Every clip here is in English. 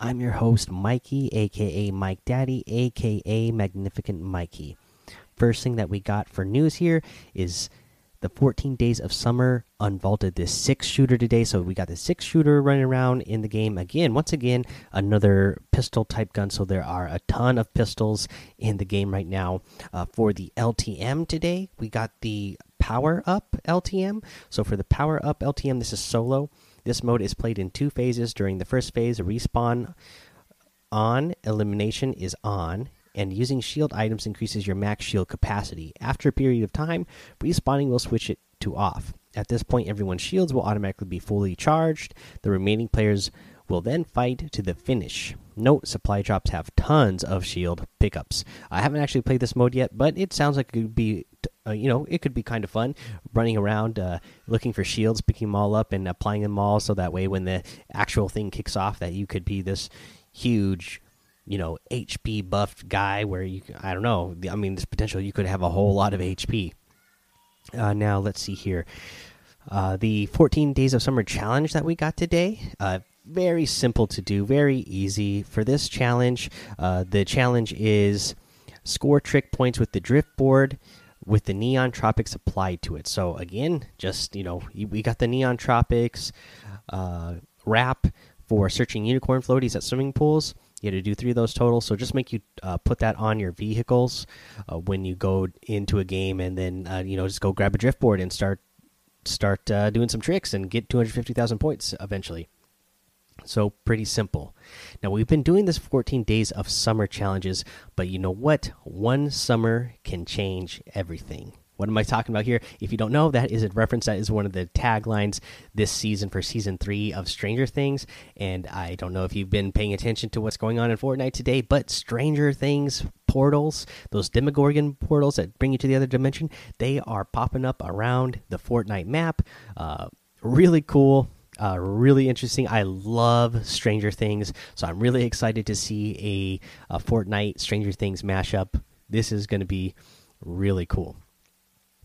I'm your host, Mikey, aka Mike Daddy, aka Magnificent Mikey. First thing that we got for news here is the 14 Days of Summer unvaulted this six shooter today. So we got the six shooter running around in the game again. Once again, another pistol type gun. So there are a ton of pistols in the game right now. Uh, for the LTM today, we got the Power Up LTM. So for the Power Up LTM, this is solo. This mode is played in two phases. During the first phase, respawn on, elimination is on, and using shield items increases your max shield capacity. After a period of time, respawning will switch it to off. At this point, everyone's shields will automatically be fully charged. The remaining players will then fight to the finish. Note supply drops have tons of shield pickups. I haven't actually played this mode yet, but it sounds like it could be, uh, you know, it could be kind of fun running around uh, looking for shields, picking them all up, and applying them all. So that way, when the actual thing kicks off, that you could be this huge, you know, HP buffed guy. Where you, I don't know. I mean, this potential you could have a whole lot of HP. Uh, now let's see here. Uh, the 14 days of summer challenge that we got today. Uh, very simple to do, very easy for this challenge. Uh, the challenge is score trick points with the drift board with the neon tropics applied to it. So again, just you know, we got the neon tropics uh, wrap for searching unicorn floaties at swimming pools. You had to do three of those total. So just make you uh, put that on your vehicles uh, when you go into a game, and then uh, you know just go grab a drift board and start start uh, doing some tricks and get 250,000 points eventually. So, pretty simple. Now, we've been doing this 14 days of summer challenges, but you know what? One summer can change everything. What am I talking about here? If you don't know, that is a reference that is one of the taglines this season for season three of Stranger Things. And I don't know if you've been paying attention to what's going on in Fortnite today, but Stranger Things portals, those Demogorgon portals that bring you to the other dimension, they are popping up around the Fortnite map. Uh, really cool uh, really interesting. I love Stranger Things, so I'm really excited to see a, a Fortnite Stranger Things mashup. This is going to be really cool.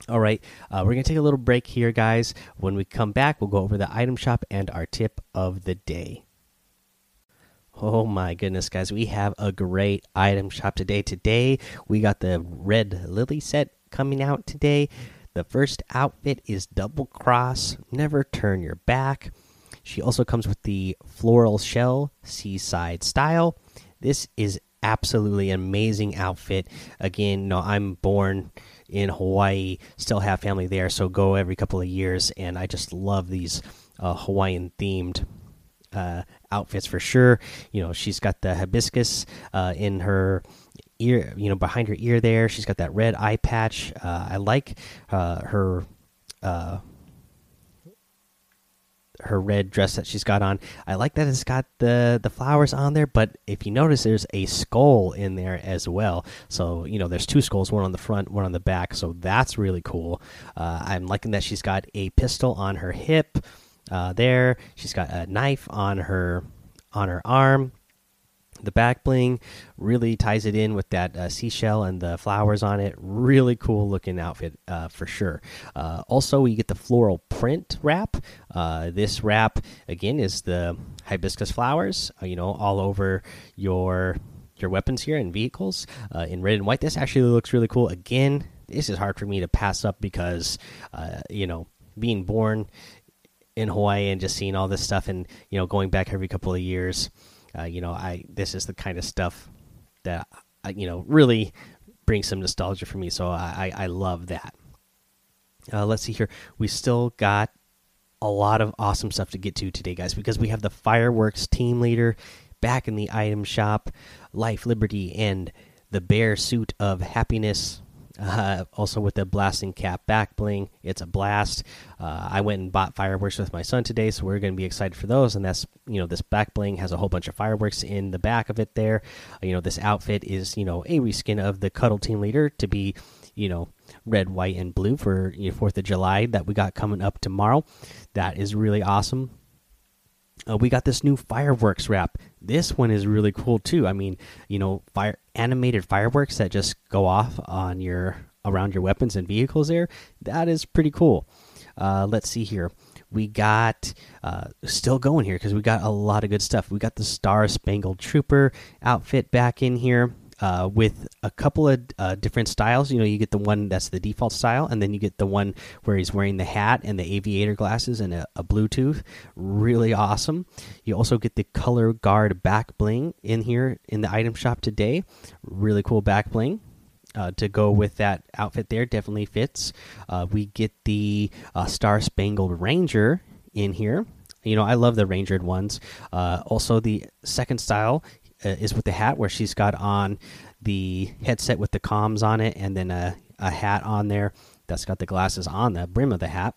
All right, uh, we're going to take a little break here, guys. When we come back, we'll go over the item shop and our tip of the day. Oh my goodness, guys, we have a great item shop today. Today, we got the Red Lily set coming out today. The first outfit is Double Cross, Never Turn Your Back. She also comes with the Floral Shell Seaside Style. This is absolutely amazing outfit. Again, no, I'm born in Hawaii, still have family there, so go every couple of years, and I just love these uh, Hawaiian themed uh, outfits for sure. You know, she's got the hibiscus uh, in her ear, you know, behind her ear there. She's got that red eye patch. Uh, I like uh, her uh, her red dress that she's got on. I like that it's got the the flowers on there, but if you notice, there's a skull in there as well. So you know, there's two skulls, one on the front, one on the back. So that's really cool. Uh, I'm liking that she's got a pistol on her hip. Uh, there, she's got a knife on her on her arm the back bling really ties it in with that uh, seashell and the flowers on it. Really cool looking outfit uh, for sure. Uh, also we get the floral print wrap. Uh, this wrap again is the hibiscus flowers uh, you know all over your your weapons here and vehicles uh, in red and white. This actually looks really cool. Again this is hard for me to pass up because you know being born in hawaii and just seeing all this stuff and you know going back every couple of years uh, you know, I this is the kind of stuff that uh, you know really brings some nostalgia for me. So I I, I love that. Uh, let's see here. We still got a lot of awesome stuff to get to today, guys, because we have the fireworks team leader back in the item shop, life, liberty, and the bear suit of happiness. Uh, also with the blasting cap back bling, it's a blast. Uh, I went and bought fireworks with my son today, so we're going to be excited for those. And that's you know this back bling has a whole bunch of fireworks in the back of it. There, uh, you know this outfit is you know a reskin of the Cuddle Team Leader to be you know red, white, and blue for you know, Fourth of July that we got coming up tomorrow. That is really awesome. Uh, we got this new fireworks wrap. This one is really cool too. I mean, you know, fire animated fireworks that just go off on your around your weapons and vehicles. There, that is pretty cool. Uh, let's see here. We got uh, still going here because we got a lot of good stuff. We got the Star Spangled Trooper outfit back in here uh, with a couple of uh, different styles. You know, you get the one that's the default style, and then you get the one where he's wearing the hat and the aviator glasses and a, a Bluetooth. Really awesome. You also get the color guard back bling in here in the item shop today. Really cool back bling. Uh, to go with that outfit there definitely fits. Uh, we get the uh, Star Spangled Ranger in here. You know, I love the rangered ones. Uh, also, the second style is with the hat where she's got on the headset with the comms on it and then a, a hat on there that's got the glasses on the brim of the hat.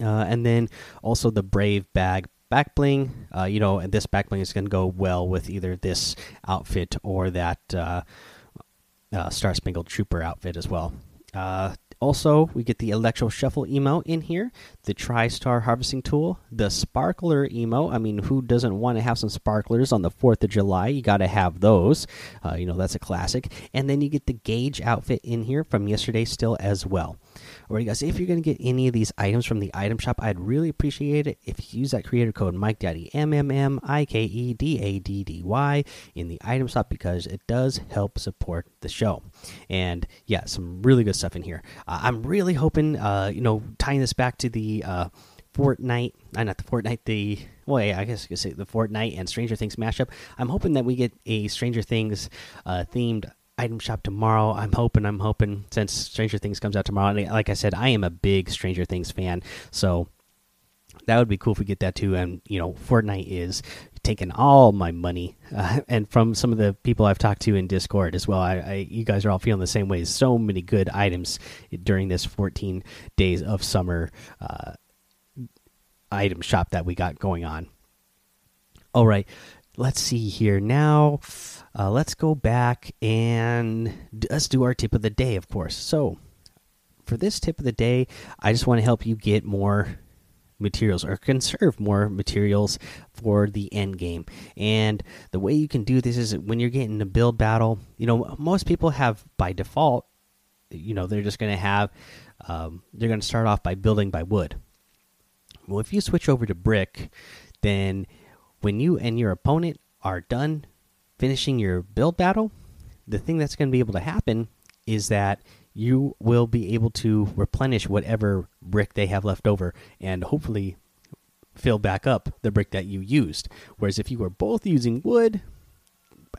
Uh, and then also the brave bag back bling uh, you know and this back bling is going to go well with either this outfit or that uh, uh, star spangled trooper outfit as well. Uh, also, we get the Electro Shuffle emo in here, the TriStar Harvesting Tool, the Sparkler emo. I mean, who doesn't want to have some sparklers on the 4th of July? You got to have those. Uh, you know, that's a classic. And then you get the Gauge outfit in here from yesterday still as well. Alright, guys, if you're going to get any of these items from the item shop, I'd really appreciate it if you use that creator code Mike MikeDaddy, M M M I K E D A D D Y, in the item shop because it does help support the show. And yeah, some really good stuff in here. Uh, I'm really hoping, uh, you know, tying this back to the. Uh, Fortnite, uh, not the Fortnite, the well, yeah, I guess you could say the Fortnite and Stranger Things mashup. I'm hoping that we get a Stranger Things uh, themed item shop tomorrow. I'm hoping, I'm hoping, since Stranger Things comes out tomorrow. And like I said, I am a big Stranger Things fan, so that would be cool if we get that too. And you know, Fortnite is taking all my money, uh, and from some of the people I've talked to in Discord as well. I, I, you guys are all feeling the same way. So many good items during this 14 days of summer uh, item shop that we got going on. All right, let's see here now. Uh, let's go back and let's do our tip of the day, of course. So, for this tip of the day, I just want to help you get more materials or conserve more materials for the end game. And the way you can do this is when you're getting a build battle, you know, most people have by default, you know, they're just going to have, um, they're going to start off by building by wood. Well, if you switch over to brick, then when you and your opponent are done finishing your build battle, the thing that's going to be able to happen is that you will be able to replenish whatever brick they have left over and hopefully fill back up the brick that you used. Whereas if you were both using wood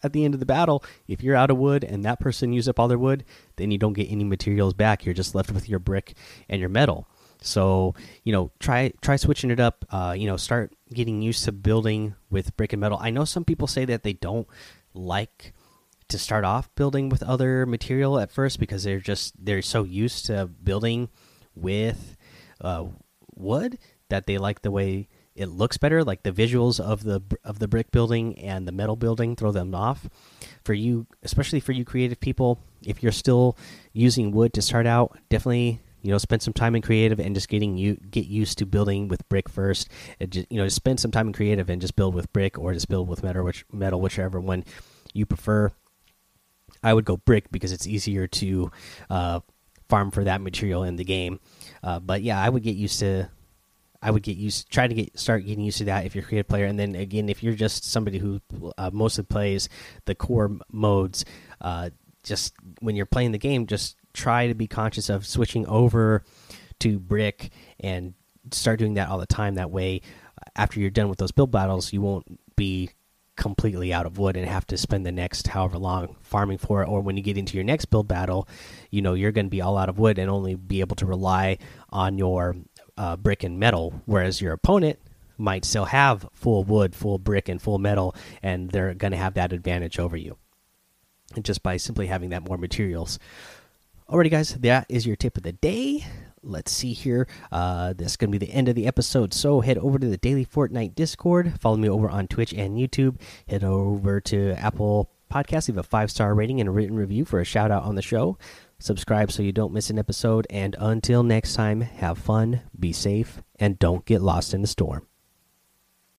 at the end of the battle, if you're out of wood and that person used up all their wood, then you don't get any materials back. You're just left with your brick and your metal. So you know, try try switching it up. Uh, you know, start getting used to building with brick and metal. I know some people say that they don't like to start off building with other material at first because they're just they're so used to building with uh, wood that they like the way it looks better. Like the visuals of the of the brick building and the metal building throw them off. For you especially for you creative people if you're still using wood to start out definitely you know spend some time in creative and just getting you get used to building with brick first. And just, you know just spend some time in creative and just build with brick or just build with metal which metal whichever one you prefer i would go brick because it's easier to uh, farm for that material in the game uh, but yeah i would get used to I would get used, try to get start getting used to that if you're a creative player, and then again, if you're just somebody who uh, mostly plays the core modes, uh, just when you're playing the game, just try to be conscious of switching over to brick and start doing that all the time. That way, after you're done with those build battles, you won't be completely out of wood and have to spend the next however long farming for it. Or when you get into your next build battle, you know you're going to be all out of wood and only be able to rely on your uh, brick and metal, whereas your opponent might still have full wood, full brick, and full metal, and they're going to have that advantage over you. And just by simply having that more materials. Alrighty, guys, that is your tip of the day. Let's see here. Uh, this is going to be the end of the episode. So head over to the Daily Fortnite Discord. Follow me over on Twitch and YouTube. Head over to Apple Podcasts. Leave a five star rating and a written review for a shout out on the show. Subscribe so you don't miss an episode. And until next time, have fun, be safe, and don't get lost in the storm.